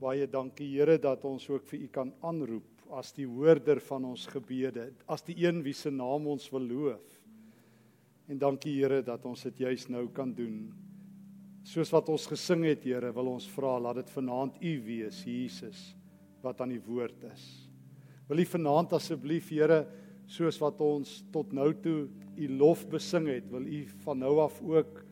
Baie dankie Here dat ons ook vir U kan aanroep as die hoorder van ons gebede, as die een wie se naam ons wil loof. En dankie Here dat ons dit juis nou kan doen. Soos wat ons gesing het Here, wil ons vra laat dit vanaand U wees, Jesus, wat aan die woord is. Wil U vanaand asseblief Here, soos wat ons tot nou toe U lof besing het, wil U van nou af ook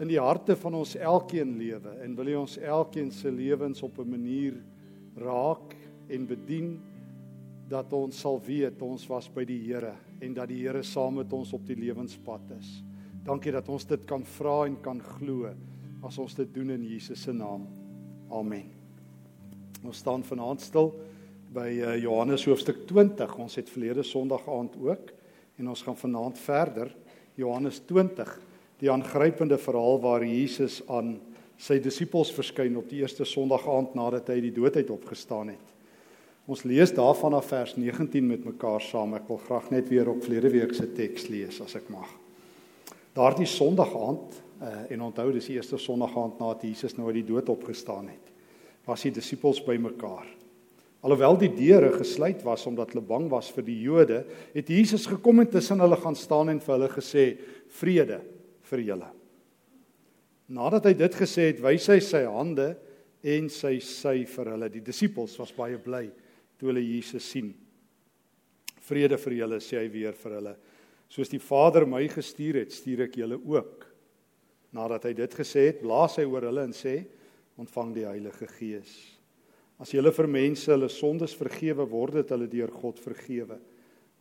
in die harte van ons elkeen lewe en wil U ons elkeen se lewens op 'n manier raak en bedien dat ons sal weet ons was by die Here en dat die Here saam met ons op die lewenspad is. Dankie dat ons dit kan vra en kan glo as ons dit doen in Jesus se naam. Amen. Ons staan vanaand stil by eh, Johannes hoofstuk 20. Ons het verlede Sondag aand ook en ons gaan vanaand verder Johannes 20 die aangrypende verhaal waar Jesus aan sy disippels verskyn op die eerste Sondag aand nadat hy die doodheid opgestaan het. Ons lees daarvan af vers 19 met mekaar saam. Ek wil graag net weer op verlede week se teks lees as ek mag. Daardie Sondag aand uh, en onthou dis die eerste Sondag aand nadat Jesus nou uit die dood opgestaan het. Was die disippels bymekaar. Alhoewel die deure gesluit was omdat hulle bang was vir die Jode, het Jesus gekom en tussen hulle gaan staan en vir hulle gesê: "Vrede vir julle. Nadat hy dit gesê het, wys hy sy hande en sy sy vir hulle. Die disippels was baie bly toe hulle Jesus sien. Vrede vir julle sê hy weer vir hulle. Soos die Vader my gestuur het, stuur ek julle ook. Nadat hy dit gesê het, blaas hy oor hulle en sê: "Ontvang die Heilige Gees. As julle vir mense hulle sondes vergewe, word dit hulle deur God vergewe.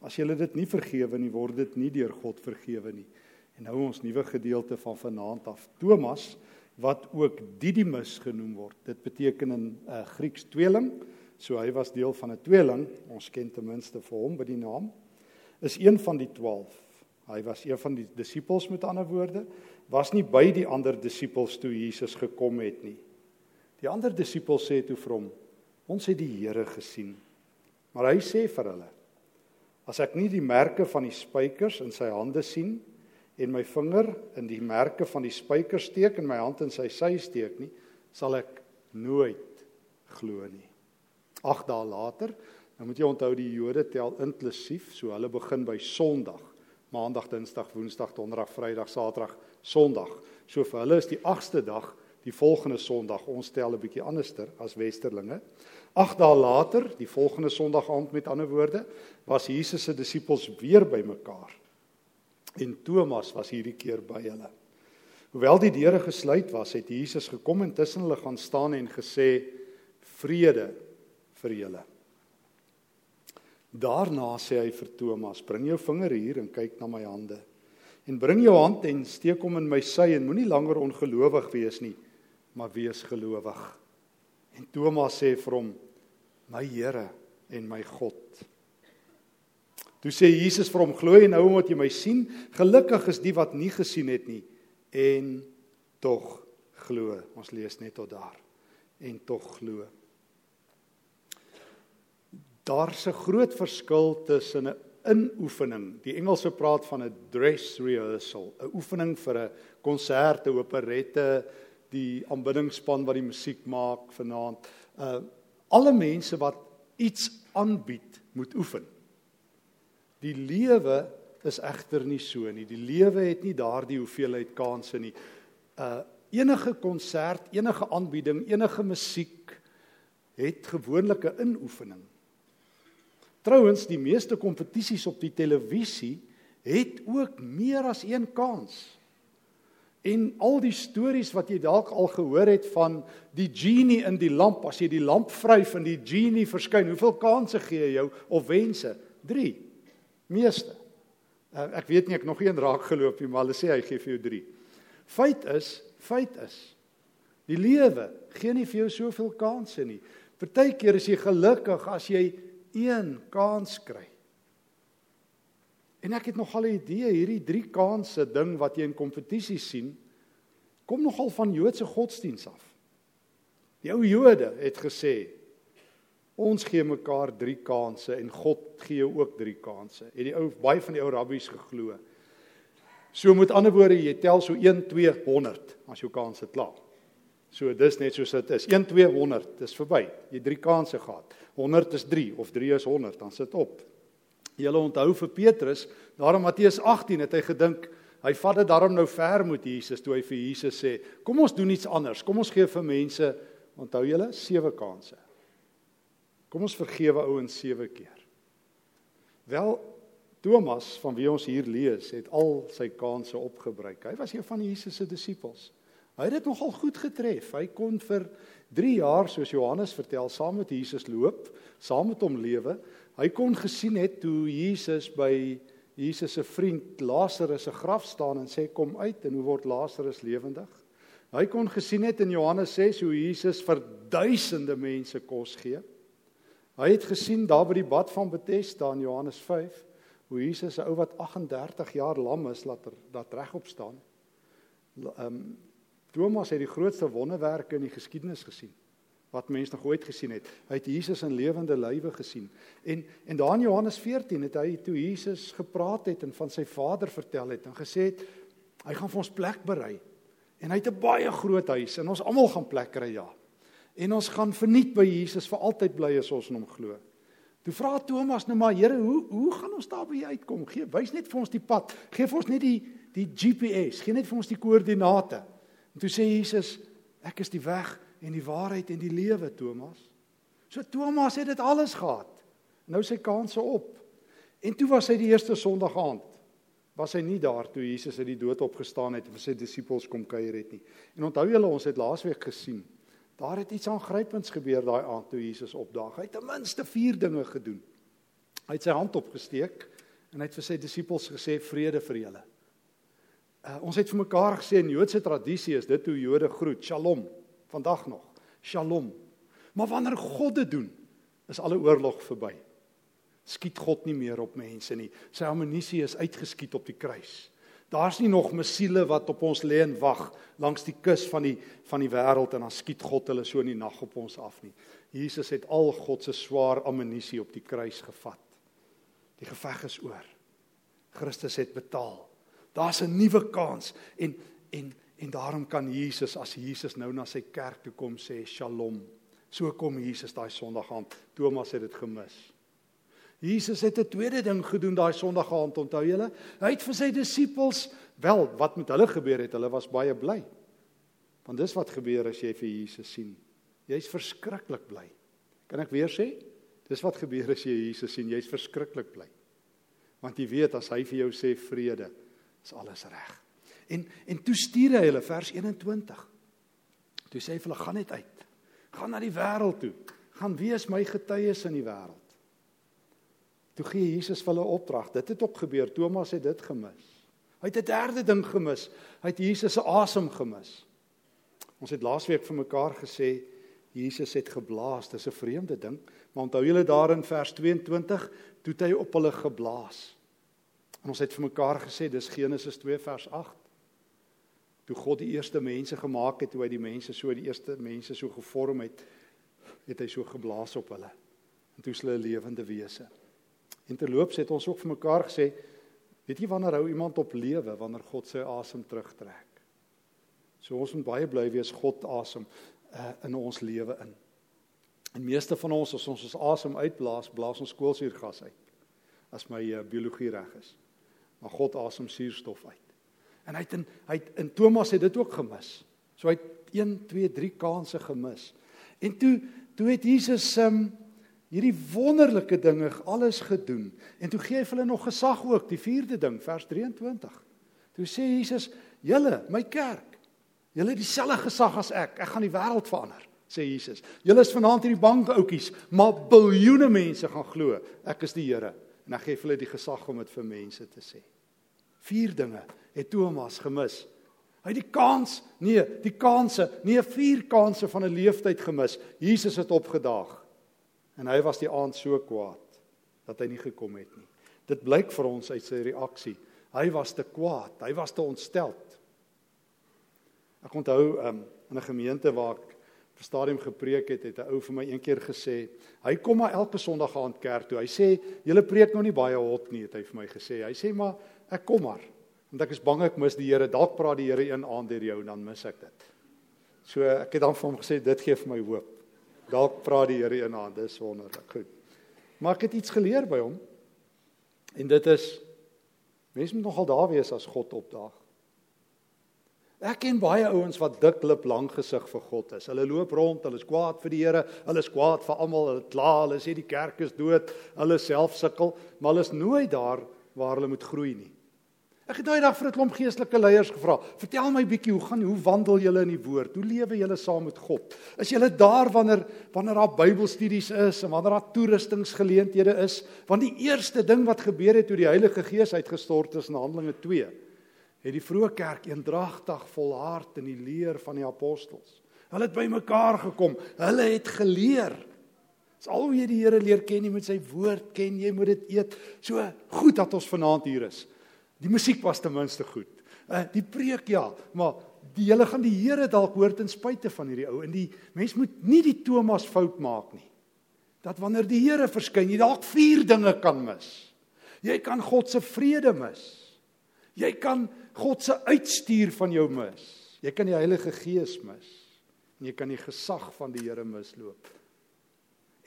As julle dit nie vergewe nie, word dit nie deur God vergewe nie." En nou ons nuwe gedeelte van vanaand af. Thomas wat ook Didimus genoem word. Dit beteken in uh, Grieks tweeling. So hy was deel van 'n tweeling. Ons ken ten minste vir hom by die naam. Is een van die 12. Hy was een van die disippels met ander woorde, was nie by die ander disippels toe Jesus gekom het nie. Die ander disippels sê toe vir hom: "Ons het die Here gesien." Maar hy sê vir hulle: "As ek nie die merke van die spykers in sy hande sien en my vinger in die merke van die spykers steek en my hand in sy sy steek nie, sal ek nooit glo nie. 8 dae later, nou moet jy onthou die Jode tel inklusief, so hulle begin by Sondag, Maandag, Dinsdag, Woensdag, Donderdag, Vrydag, Saterdag, Sondag. So vir hulle is die 8ste dag die volgende Sondag. Ons tel 'n bietjie anderster as Westerlinge. 8 dae later, die volgende Sondag aand met ander woorde, was Jesus se disippels weer bymekaar. En Thomas was hierdie keer by hulle. Hoewel die deure gesluit was, het Jesus gekom en tussen hulle gaan staan en gesê: "Vrede vir julle." Daarna sê hy vir Thomas: "Bring jou vinger hier en kyk na my hande. En bring jou hand en steek hom in my sy en moenie langer ongelowig wees nie, maar wees gelowig." En Thomas sê vir hom: "My Here en my God." Toe sê Jesus vir hom: "Glo jy nou omdat jy my sien? Gelukkig is die wat nie gesien het nie en tog glo." Ons lees net tot daar. En tog glo. Daar's 'n groot verskil tussen 'n inoefening. Die Engelse praat van 'n dress rehearsal, 'n oefening vir 'n konsert, 'n operette, die aanbiddingspan wat die musiek maak vanaand. Uh alle mense wat iets aanbied, moet oefen. Die lewe is egter nie so nie. Die lewe het nie daardie hoeveelheid kansse nie. Uh enige konsert, enige aanbieding, enige musiek het gewoonlik 'n inoefening. Trouwens, die meeste kompetisies op die televisie het ook meer as een kans. En al die stories wat jy dalk al gehoor het van die genie in die lamp, as jy die lamp vryf en die genie verskyn, hoeveel kansse gee hy jou of wense? 3 meeste. Uh, ek weet nie ek nog een raak geloop nie, maar hulle sê hy gee vir jou 3. Feit is, feit is. Die lewe gee nie vir jou soveel kansse nie. Partykeer is jy gelukkig as jy een kans kry. En ek het nogal 'n idee hierdie 3 kansse ding wat jy in kompetisie sien, kom nogal van Joodse godsdiens af. Die ou Jode het gesê Ons gee mekaar 3 kansse en God gee ook 3 kansse. Het die ou baie van die ou rabbies geglo. So met ander woorde, jy tel so 1 200 as jou kanse klaar. So dis net soos dit is. 1 200, dis verby. Jy drie kansse gehad. 100 is 3 of 3 is 100, dan sit op. Jy onthou vir Petrus, daarom Matteus 18 het hy gedink hy vat dit daarom nou ver met Jesus toe hy vir Jesus sê, "Kom ons doen iets anders. Kom ons gee vir mense, onthou julle, sewe kansse." Kom ons vergewe ouens sewe keer. Wel Thomas van wie ons hier lees, het al sy kansse opgebruik. Hy was een van Jesus se disippels. Hy het dit nogal goed getref. Hy kon vir 3 jaar soos Johannes vertel saam met Jesus loop, saam met hom lewe. Hy kon gesien het toe Jesus by Jesus se vriend Lazarus se graf staan en sê kom uit en hoe word Lazarus lewendig? Hy kon gesien het in Johannes 6 hoe Jesus vir duisende mense kos gee. Hy het gesien daar by die bad van Bethesda in Johannes 5 hoe Jesus 'n ou wat 38 jaar lam is laat er, dat regop staan. Ehm um, Thomas het die grootste wonderwerke in die geskiedenis gesien wat mense nog ooit gesien het. Hy het Jesus in lewende lywe gesien. En en daar in Johannes 14 het hy toe Jesus gepraat het en van sy Vader vertel het en gesê het hy gaan vir ons plek berei. En hy het 'n baie groot huis en ons almal gaan plek kry ja. En ons gaan verniet by Jesus vir altyd bly as ons in hom glo. Toe vra Thomas nou maar Here, hoe hoe gaan ons daar by uitkom? Gee wys net vir ons die pad. Gee vir ons net die die GPS. Gee net vir ons die koördinate. En toe sê Jesus, ek is die weg en die waarheid en die lewe, Thomas. So Thomas het dit alles gehad. Nou sy kanse op. En toe was hy die eerste Sondag aand. Was hy nie daar toe Jesus uit die dood opgestaan het en vir sy disippels kom kuier het nie. En onthou julle ons het laasweek gesien Daar het iets aangrypends gebeur daai aand toe Jesus opdaag. Hy het ten minste 4 dinge gedoen. Hy het sy hand opgesteek en hy het vir sy disippels gesê vrede vir julle. Uh, ons het vir mekaar gesê in Joodse tradisie is dit hoe Jode groet, Shalom, vandag nog. Shalom. Maar wanneer God dit doen, is alle oorlog verby. Skiet God nie meer op mense nie. Sy ammunisie is uitgeskiet op die kruis. Daar's nie nog missiele wat op ons lê en wag langs die kus van die van die wêreld en dan skiet God hulle so in die nag op ons af nie. Jesus het al God se swaar ammunisie op die kruis gevat. Die geveg is oor. Christus het betaal. Daar's 'n nuwe kans en en en daarom kan Jesus as Jesus nou na sy kerk toe kom sê Shalom. So kom Jesus daai Sondag aan. Thomas het dit gemis. Jesus het 'n tweede ding gedoen daai Sondag aand, onthou julle? Hy het vir sy disippels, wel, wat met hulle gebeur het, hulle was baie bly. Want dis wat gebeur as jy vir Jesus sien. Jy's verskriklik bly. Kan ek weer sê? Dis wat gebeur as jy Jesus sien, jy's verskriklik bly. Want jy weet as hy vir jou sê vrede, is alles reg. En en toe stuur hy hulle vers 21. Toe sê hy vir hulle gaan net uit. Gaan na die wêreld toe. Gaan wees my getuies in die wêreld. Toe gee Jesus vir hulle opdrag. Dit het ook gebeur. Thomas het dit gemis. Hy het 'n derde ding gemis. Hy het Jesus se asem gemis. Ons het laasweek vir mekaar gesê Jesus het geblaas. Dis 'n vreemde ding, maar onthou julle daar in vers 22, toe hy op hulle geblaas. En ons het vir mekaar gesê dis Genesis 2 vers 8. Toe God die eerste mense gemaak het, toe hy die mense so die eerste mense so gevorm het, het hy so geblaas op hulle. En toe is hulle lewende wese. En terloops het ons ook vir mekaar gesê, weet jy wanneer hou iemand op lewe wanneer God sy asem terugtrek? So ons moet baie bly wees God asem uh, in ons lewe in. En meeste van ons as ons ons asem uitblaas, blaas ons koolsuurgas uit. As my uh, biologie reg is. Maar God asem suurstof uit. En hy het in hy het in Thomas het dit ook gemis. So hy het 1 2 3 kansse gemis. En toe toe het Jesus um, hierdie wonderlike dinge alles gedoen. En toe gee hy hulle nog gesag ook, die vierde ding, vers 23. Toe sê Jesus: "Julle, my kerk, julle het dieselfde gesag as ek. Ek gaan die wêreld verander." sê Jesus. Julle is vanaand hierdie banke oudjies, maar biljoene mense gaan glo ek is die Here en ek gee hulle die gesag om dit vir mense te sê. Vier dinge het Thomas gemis. Hy die kans, nee, die kanse, nee, vier kanse van 'n leeftyd gemis. Jesus het opgedaag. En hy was die aand so kwaad dat hy nie gekom het nie. Dit blyk vir ons uit sy reaksie. Hy was te kwaad, hy was te ontsteld. Ek onthou um, in 'n gemeente waar ek op stadium gepreek het, het 'n ou vir my een keer gesê, hy kom maar elke Sondag aand kerk toe. Hy sê, "Julle preek nou nie baie hot nie," het hy vir my gesê. Hy sê, "Maar ek kom maar, want ek is bang ek mis die Here. Dalk praat die Here een aand deur jou en dan mis ek dit." So ek het dan vir hom gesê dit gee vir my hoop. Dalk praat die Here een aan, dis wonderlik. Goed. Maar ek het iets geleer by hom. En dit is mense moet nogal daar wees as God opdaag. Ek ken baie ouens wat diklip lank gesig vir God is. Hulle loop rond, hulle is kwaad vir die Here, hulle is kwaad vir almal, hulle kla, hulle sê die kerk is dood, hulle self sukkel, maar hulle is nooit daar waar hulle moet groei nie. Ek het daai dag vir 'n klomp geestelike leiers gevra. Vertel my bietjie, hoe gaan hoe wandel julle in die woord? Hoe lewe julle saam met God? Is julle daar wanneer wanneer daar Bybelstudies is en wanneer daar toerustingsgeleenthede is? Want die eerste ding wat gebeur het toe die Heilige Gees uitgestort is in Handelinge 2, het die vroeë kerk eendragtig volhard in die leer van die apostels. Hulle het bymekaar gekom. Hulle het geleer. Dis al hoe jy die Here leer ken, jy moet sy woord ken, jy moet dit eet. So goed dat ons vanaand hier is. Die musiek was ten minste goed. Uh die preek ja, maar die hele gaan die Here dalk hoor ten spyte van hierdie ou en die mens moet nie die Thomas fout maak nie. Dat wanneer die Here verskyn, jy dalk vier dinge kan mis. Jy kan God se vrede mis. Jy kan God se uitstuur van jou mis. Jy kan die Heilige Gees mis. En jy kan die gesag van die Here misloop.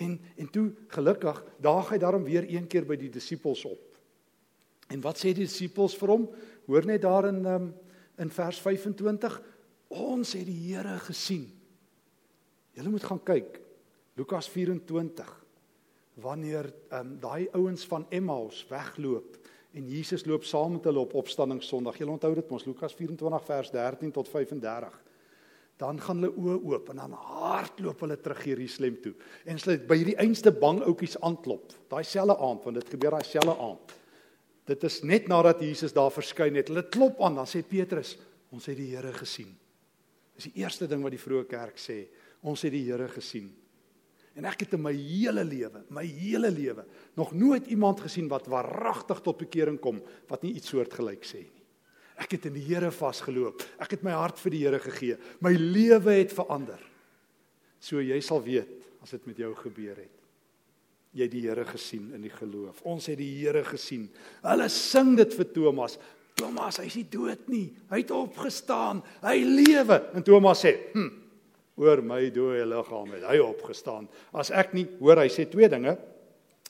En en toe gelukkig daag hy daarom weer een keer by die disippels op. En wat sê die disippels vir hom? Hoor net daar in um, in vers 25, ons het die Here gesien. Julle moet gaan kyk. Lukas 24. Wanneer um, daai ouens van Emmaus wegloop en Jesus loop saam met hulle op opstanningssondag. Julle onthou dit mos Lukas 24 vers 13 tot 35. Dan gaan hulle oë oop en dan hardloop hulle terug Jerusalem toe. En hulle by hierdie einste bang ouetjies aanklop. Daai selfe aand want dit gebeur daai selfe aand. Dit is net nadat Jesus daar verskyn het. Hulle klop aan, dan sê Petrus, ons het die Here gesien. Dis die eerste ding wat die vroeë kerk sê, ons het die Here gesien. En ek het in my hele lewe, my hele lewe, nog nooit iemand gesien wat waaragtig tot bekering kom wat nie iets soortgelyk sê nie. Ek het in die Here vasgeloop. Ek het my hart vir die Here gegee. My lewe het verander. So jy sal weet as dit met jou gebeur het jy die Here gesien in die geloof. Ons het die Here gesien. Hulle sing dit vir Thomas. Thomas, hy's nie dood nie. Hy het opgestaan. Hy lewe. En Thomas sê, "Hm, oor my dooie liggaam het hy opgestaan." As ek nie, hoor hy sê twee dinge.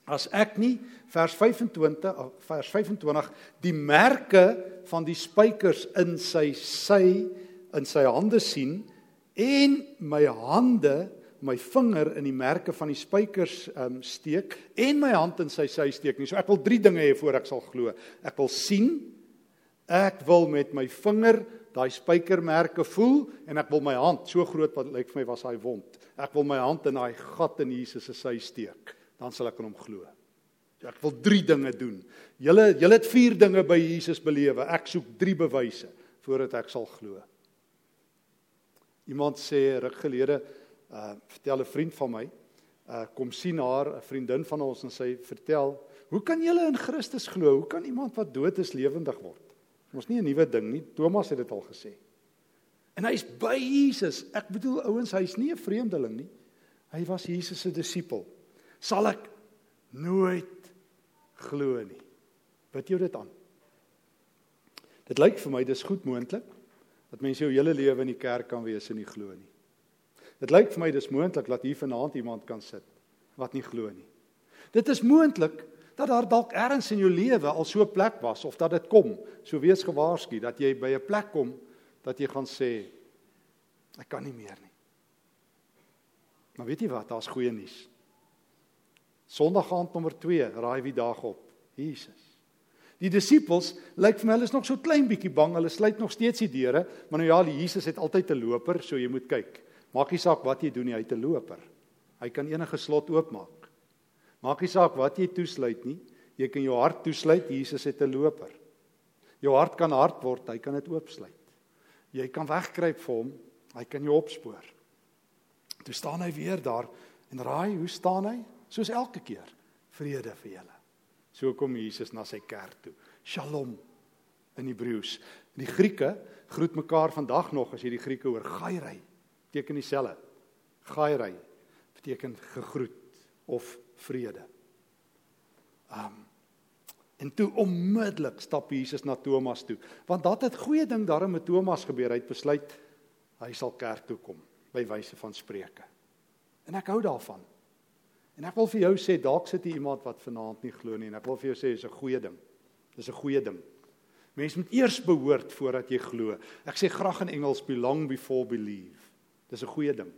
As ek nie vers 25 vers 25 die merke van die spykers in sy sy in sy hande sien en my hande my vinger in die merke van die spykers um, steek en my hand in sy sy steek nie. So ek wil drie dinge hê voor ek sal glo. Ek wil sien, ek wil met my vinger daai spykermerke voel en ek wil my hand so groot wat lyk vir my was daai wond. Ek wil my hand in daai gat in Jesus se sy steek. Dan sal ek in hom glo. So ek wil drie dinge doen. Julle julle het vier dinge by Jesus belewe. Ek soek drie bewyse voordat ek sal glo. Iemand sê ruk gelede uh vertel 'n vriend van my. Uh kom sien haar 'n vriendin van ons en sy vertel hoe kan jy in Christus glo? Hoe kan iemand wat dood is lewendig word? Ons nie 'n nuwe ding nie. Thomas het dit al gesê. En hy's by Jesus. Ek bedoel ouens hy's nie 'n vreemdeling nie. Hy was Jesus se disipel sal ek nooit glo nie. Bid jou dit aan. Dit lyk vir my dis goed moontlik dat mense jou hele lewe in die kerk kan wees en nie glo nie Dit lyk vir my dis moontlik dat hier vanaand iemand kan sit wat nie glo nie. Dit is moontlik dat daar dalk ergens in jou lewe al so 'n plek was of dat dit kom. So wees gewaarsku dat jy by 'n plek kom dat jy gaan sê ek kan nie meer nie. Maar weet jy wat? Daar's goeie nuus. Sondag aand nommer 2, raai wie daag op? Jesus. Die disippels lyk vir my hulle is nog so klein bietjie bang. Hulle sluit nog steeds die deure, maar nou ja, die Jesus het altyd 'n loper, so jy moet kyk. Maak nie saak wat jy doen nie, hy het 'n loper. Hy kan enige slot oopmaak. Maak nie saak wat jy toesluit nie, jy kan jou hart toesluit, Jesus het 'n loper. Jou hart kan hard word, hy kan dit oopsluit. Jy kan wegkruip vir hom, hy kan jou opspoor. Toe staan hy weer daar en raai, hoe staan hy? Soos elke keer, vrede vir julle. So kom Jesus na sy kerk toe. Shalom in Hebreëus. Die Grieke groet mekaar vandag nog as jy die Grieke hoor, gairai beteken dieselfde. Gairai beteken gegroet of vrede. Um en toe onmiddellik stap Jesus na Thomas toe, want dat het goeie ding daarom met Thomas gebeur. Hy het besluit hy sal kerk toe kom by wyse van spreuke. En ek hou daarvan. En ek wil vir jou sê dalk sit hier iemand wat vanaand nie glo nie en ek wil vir jou sê dis 'n goeie ding. Dis 'n goeie ding. Mens moet eers behoort voordat jy glo. Ek sê graag in Engels belong before believe. Dis 'n goeie ding.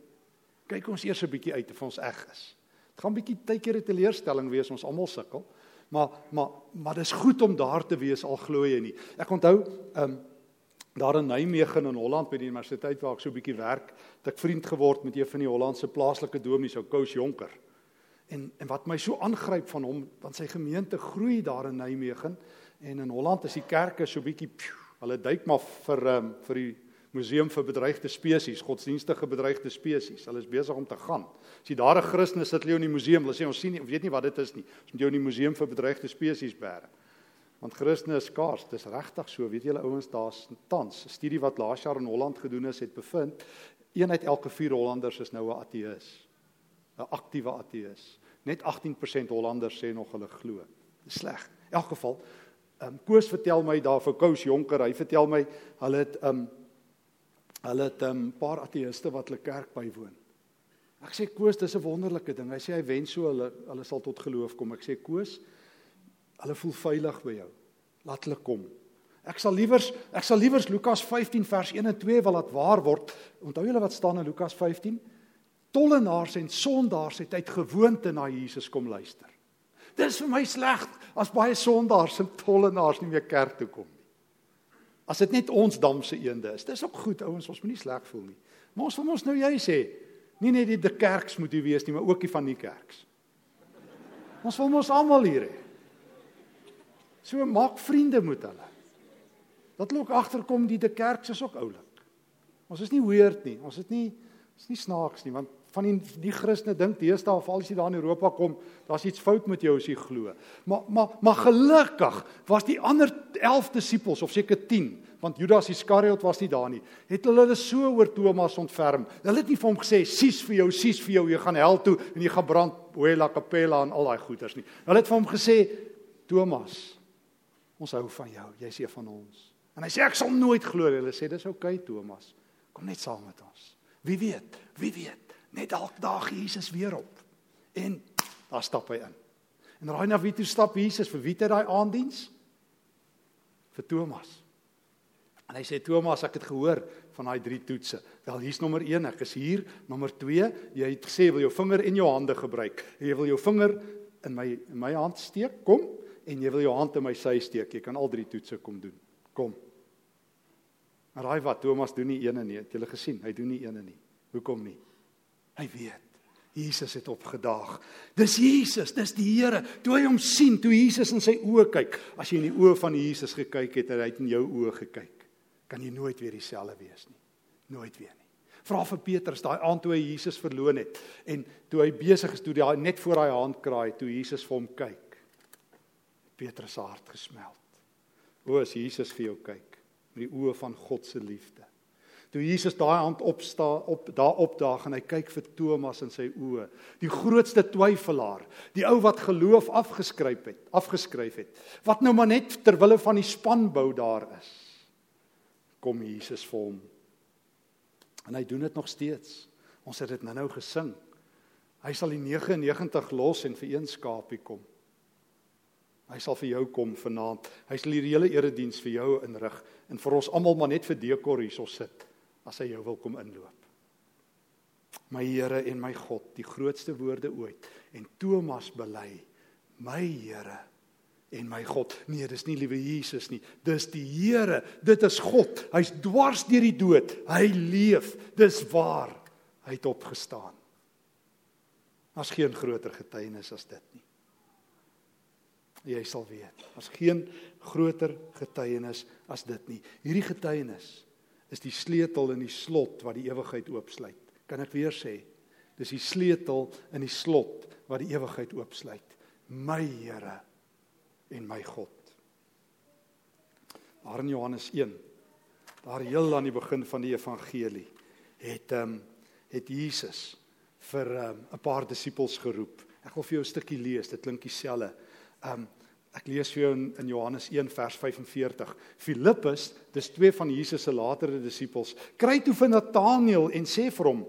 Kyk ons eers 'n bietjie uit of ons eg is. Dit gaan bietjie tydjie 'n teleurstelling wees ons almal sukkel. Maar maar maar dis goed om daar te wees al glo jy nie. Ek onthou ehm um, daar in Nijmegen in Holland by die universiteit waar ek so 'n bietjie werk, het ek vriend geword met een van die Hollandse plaaslike dominees, ou Kous Jonker. En en wat my so aangryp van hom, want sy gemeente groei daar in Nijmegen en in Holland is die kerke so bietjie hulle duik maar vir um, vir die museum vir bedreigde spesies, godsdienstige bedreigde spesies. Hulle is besig om te gaan. As jy daar 'n Christen sit, lê in die museum, hulle sê ons sien nie, weet nie wat dit is nie. Ons moet jou in die museum vir bedreigde spesies bære. Want Christene is skaars. Dis regtig so. Weet julle ouens, daar's tans 'n studie wat laas jaar in Holland gedoen is, het bevind een uit elke 4 Hollanders is nou 'n ateïs. 'n Aktiewe ateïs. Net 18% Hollanders sê nog hulle glo. Dis sleg. In elk geval, ehm um, Koos vertel my daar vir Kous Jonker, hy vertel my hulle het ehm um, hulle het 'n um, ehm, paar ateïste wat hulle kerk bywoon. Ek sê Koos, dis 'n wonderlike ding. Hy sê hy wens so hulle hulle sal tot geloof kom. Ek sê Koos, Hulle voel veilig by jou. Laat hulle kom. Ek sal liewers ek sal liewers Lukas 15 vers 1 en 2 wil laat waar word. Onthou julle wat staan in Lukas 15? Tollenaars en sondaars het uit gewoonte na Jesus kom luister. Dis vir my sleg as baie sondaars en tollenaars nie meer kerk toe kom. As dit net ons damse eende is. Dis ook goed ouens, ons moenie sleg voel nie. Maar ons wil ons nou jy sê, nie net die, die kerks moet hier wees nie, maar ook die van die kerks. Ons wil mos almal hier hê. So maak vriende met hulle. Dat hulle ook agterkom die de kerk is ook oulik. Ons is nie weird nie. Ons is nie is nie snaaks nie want van die die Christene dink deesdae of al as jy daar in Europa kom, daar's iets fout met jou as jy glo. Maar maar maar gelukkig was die ander 11 disippels of seker 10, want Judas Iskariot was nie daar nie. Het hulle hulle so oor Thomas ontferm. Hulle het nie vir hom gesê sies vir jou, sies vir jou, jy gaan hel toe en jy gaan brand, hoela kapella en al daai goeters nie. Hulle het vir hom gesê Thomas, Ons hou van jou. Jy's een van ons. En hy sê ek sal nooit glo nie. Hulle sê dis oukei okay, Thomas. Kom net saam met ons. Wie weet? Wie weet? Net dalk daag Jesus weer op. En daar stap hy in. En raai na wie toe stap Jesus? Vir wie het hy daai aandiens? Vir Thomas. En hy sê Thomas, ek het gehoor van daai drie toetse. Wel, hier's nommer 1, ek is hier. Nommer 2, jy het gesê wil jou vinger in jou hande gebruik. Jy wil jou vinger in my in my hand steek. Kom en jy wil jou hand in my sy steek, jy kan al drie toetse kom doen. Kom. Maar raai wat Thomas doen nie eene nie. Het jy gesien? Hy doen nie eene nie. Hoekom nie? Hy weet. Jesus het opgedaag. Dis Jesus, dis die Here. Toe hy hom sien, toe Jesus in sy oë kyk, as jy in die oë van Jesus gekyk het en hy het in jou oë gekyk, kan jy nooit weer dieselfde wees nie. Nooit weer nie. Vra vir Petrus daai aand toe hy Jesus verloon het en toe hy besig is toe hy net voor daai hand kraai, toe Jesus vir hom kyk. Petrus se hart gesmeld. O, as Jesus vir jou kyk met die oë van God se liefde. Toe Jesus daai hand opstaan op daar opdaag en hy kyk vir Thomas in sy oë, die grootste twyfelaar, die ou wat geloof afgeskryf het, afgeskryf het, wat nou maar net ter wille van die spanbou daar is. Kom Jesus vir hom. En hy doen dit nog steeds. Ons het dit nou-nou gesing. Hy sal die 99 los en vir een skaapie kom. Hy sal vir jou kom vanaand. Hy sal hierdie hele erediens vir jou inrig en vir ons almal maar net vir dekor hierso sit as hy jou wil kom inloop. My Here en my God, die grootste woorde ooit. En Thomas bely, my Here en my God. Nee, dis nie liewe Jesus nie. Dis die Here. Dit is God. Hy's dwars deur die dood. Hy leef. Dis waar. Hy het opgestaan. Daar's geen groter getuienis as dit nie jy sal weet. As geen groter getuienis as dit nie. Hierdie getuienis is die sleutel in die slot wat die ewigheid oopsluit. Kan ek weer sê? Dis die sleutel in die slot wat die ewigheid oopsluit. My Here en my God. Daar in Johannes 1, daar heel aan die begin van die evangelie, het ehm um, het Jesus vir ehm um, 'n paar disippels geroep. Ek wil vir jou 'n stukkie lees, dit klink dieselfde. Ehm um, Ek lees vir jou in, in Johannes 1 vers 45. Filippus, dis twee van Jesus se latere disippels, kry toe vir Nataneel en sê vir hom: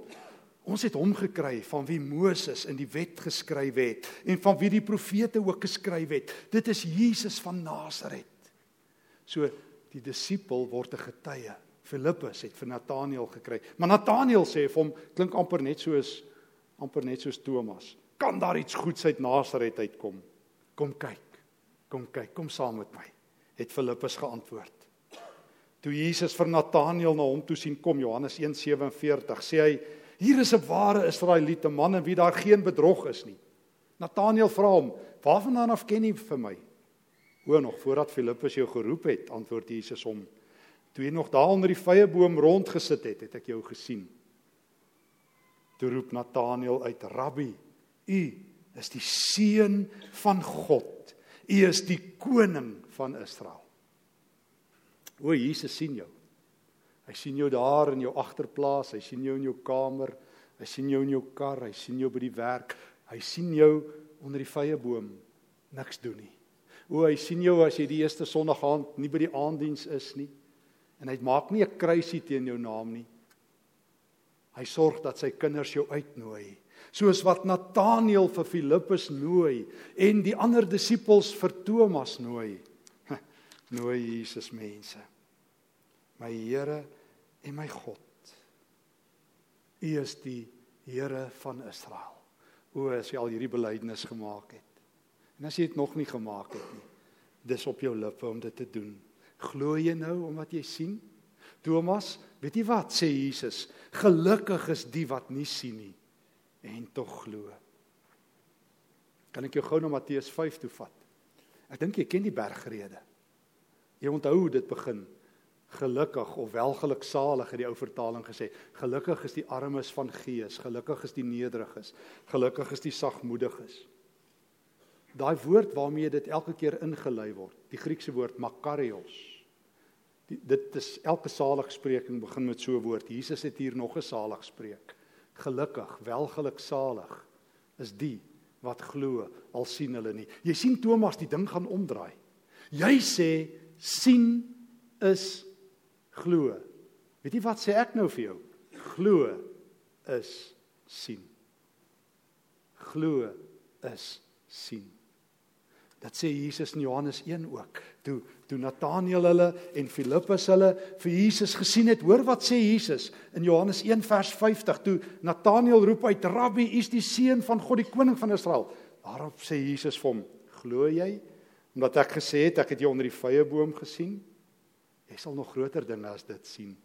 "Ons het hom gekry van wie Moses in die wet geskryf het en van wie die profete ook geskryf het. Dit is Jesus van Nasaret." So die disipel word 'n getuie. Filippus het vir Nataneel gekry. Maar Nataneel sê vir hom, klink amper net soos amper net soos Thomas. Kan daar iets goeds uit Nasaret uitkom? Kom kyk. Kom kyk, kom saam met my, het Filippus geantwoord. Toe Jesus vir Nataneel na hom toe sien kom, Johannes 1:47, sê hy: "Hier is 'n ware Israeliete man in wie daar geen bedrog is nie." Nataneel vra hom: "Waarvandaan af ken jy vir my?" O, nog voordat Filippus jou geroep het, antwoord Jesus hom: "Toe jy nog daar onder die vrye boom rondgesit het, het ek jou gesien." Toe roep Nataneel uit: "Rabbi, u is die seun van God." U is die koning van Israel. O Jesus sien jou. Hy sien jou daar in jou agterplaas, hy sien jou in jou kamer, hy sien jou in jou kar, hy sien jou by die werk, hy sien jou onder die vrye boom niks doen nie. O hy sien jou as jy die eerste Sondag aand nie by die aanddiens is nie en hy maak nie 'n kruisie teen jou naam nie. Hy sorg dat sy kinders jou uitnooi soos wat Nataneel vir Filippus nooi en die ander disippels vir Thomas nooi. Nooi Jesus mense. My Here en my God. U is die Here van Israel. O, as jy al hierdie belydenis gemaak het. En as jy dit nog nie gemaak het nie, dis op jou lippe om dit te doen. Glo jy nou om wat jy sien? Thomas, weet jy wat sê Jesus? Gelukkig is die wat nie sien nie en tog glo. Kan ek jou gou na Matteus 5 toe vat? Ek dink jy ken die bergrede. Jy onthou hoe dit begin. Gelukkig of welgeluksalig het die ou vertaling gesê. Gelukkig is die armes van gees, gelukkig is die nederiges, gelukkig is die sagmoediges. Daai woord waarmee dit elke keer ingelei word, die Griekse woord makarios. Die, dit is elke saligspreking begin met so 'n woord. Jesus het hier nog 'n saligspreek gelukkig, welgeluksalig is die wat glo al sien hulle nie. Jy sien Thomas die ding gaan omdraai. Jy sê sien is glo. Weet jy wat sê ek nou vir jou? Glo is sien. Glo is sien. Dat sê Jesus in Johannes 1 ook. Toe toe Nataneel hulle en Filippus hulle vir Jesus gesien het, hoor wat sê Jesus in Johannes 1 vers 50. Toe Nataneel roep uit: "Rabbi, is die seun van God, die koning van Israel." Daarop sê Jesus vir hom: "Glo jy omdat ek gesê het ek het jou onder die vrye boom gesien? Jy sal nog groter dinge as dit sien."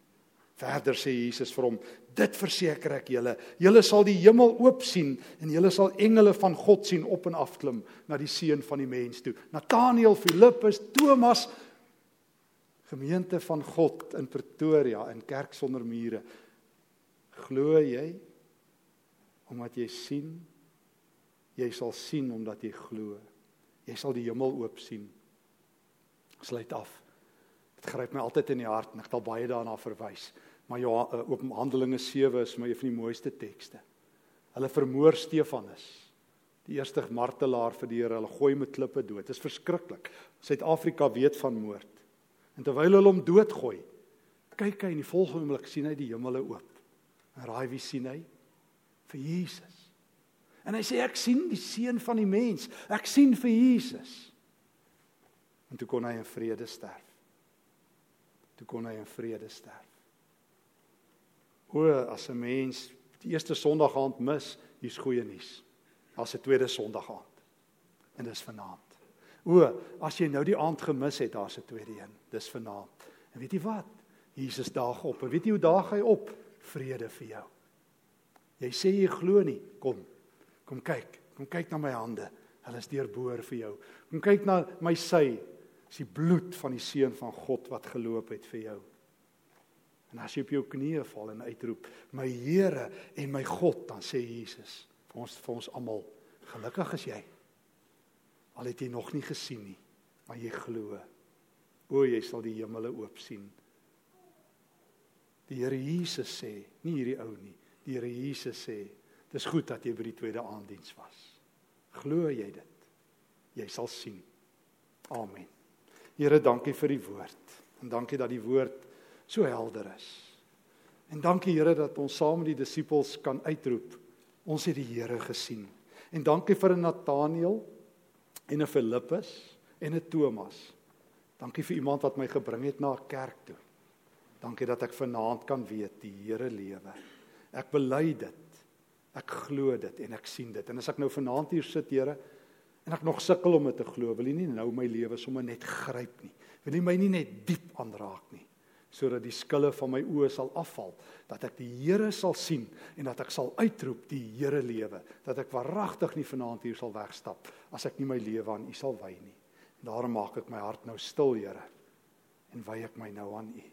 Verder sê Jesus vir hom: "Dit verseker ek julle, julle sal die hemel oop sien en julle sal engele van God sien op en af klim na die seun van die mens toe." Nataneel, Filippus, Thomas, gemeente van God in Pretoria in kerk sonder mure. Glo jy omdat jy sien? Jy sal sien omdat jy glo. Jy sal die hemel oop sien. Sluit af. Dit gryp my altyd in die hart en ek het al baie daarna verwys. Maar ja, eh, Openhandelinge 7 is my een van die mooiste tekste. Hulle vermoor Stefanus, die eerste martelaar vir die Here. Hulle gooi met klippe dood. Dit is verskriklik. Suid-Afrika weet van moord. En terwyl hulle hom doodgooi, kyk hy in die volgende oomblik sien hy die hemele oop. En raai wie sien hy? Vir Jesus. En hy sê ek sien die seun van die mens. Ek sien vir Jesus. En toe kon hy in vrede sterf. Toe kon hy in vrede sterf. O, as 'n mens die eerste Sondag aand mis, hier's goeie nuus. Daar's 'n tweede Sondag aand. En dis vanaand. O, as jy nou die aand gemis het, daar's 'n tweede een. Dis vanaand. En weet jy wat? Jesus daag op. En weet jy hoe daag hy op? Vrede vir jou. Jy sê jy glo nie. Kom. Kom kyk. Kom kyk na my hande. Hulle is deurboor vir jou. Kom kyk na my sy. Dis die bloed van die seun van God wat geloop het vir jou. En as jy op jou knieë val en uitroep, "My Here en my God," dan sê Jesus vir ons vir ons almal, "Gelukkig is jy." Al het jy nog nie gesien nie, maar jy glo. O, jy sal die hemele oop sien. Die Here Jesus sê, nie hierdie ou nie. Die Here Jesus sê, "Dis goed dat jy by die tweede aanddiens was." Glo jy dit? Jy sal sien. Amen. Here, dankie vir die woord. En dankie dat die woord so helder is. En dankie Here dat ons saam met die disippels kan uitroep, ons het die Here gesien. En dankie vir 'n Nathaniel en 'n Filippus en 'n Thomas. Dankie vir iemand wat my gebring het na 'n kerk toe. Dankie dat ek vanaand kan weet die Here lewe. Ek bely dit. Ek glo dit en ek sien dit. En as ek nou vanaand hier sit, Here, en ek nog sukkel om dit te glo, wil U nie nou my lewe sommer net gryp nie. Wil U my nie net diep aanraak nie sodat die skille van my oë sal afval, dat ek die Here sal sien en dat ek sal uitroep die Here lewe, dat ek waaragtig nie vanaand hier sal wegstap as ek nie my lewe aan U sal wy nie. Daarom maak ek my hart nou stil, Here, en wy ek my nou aan U.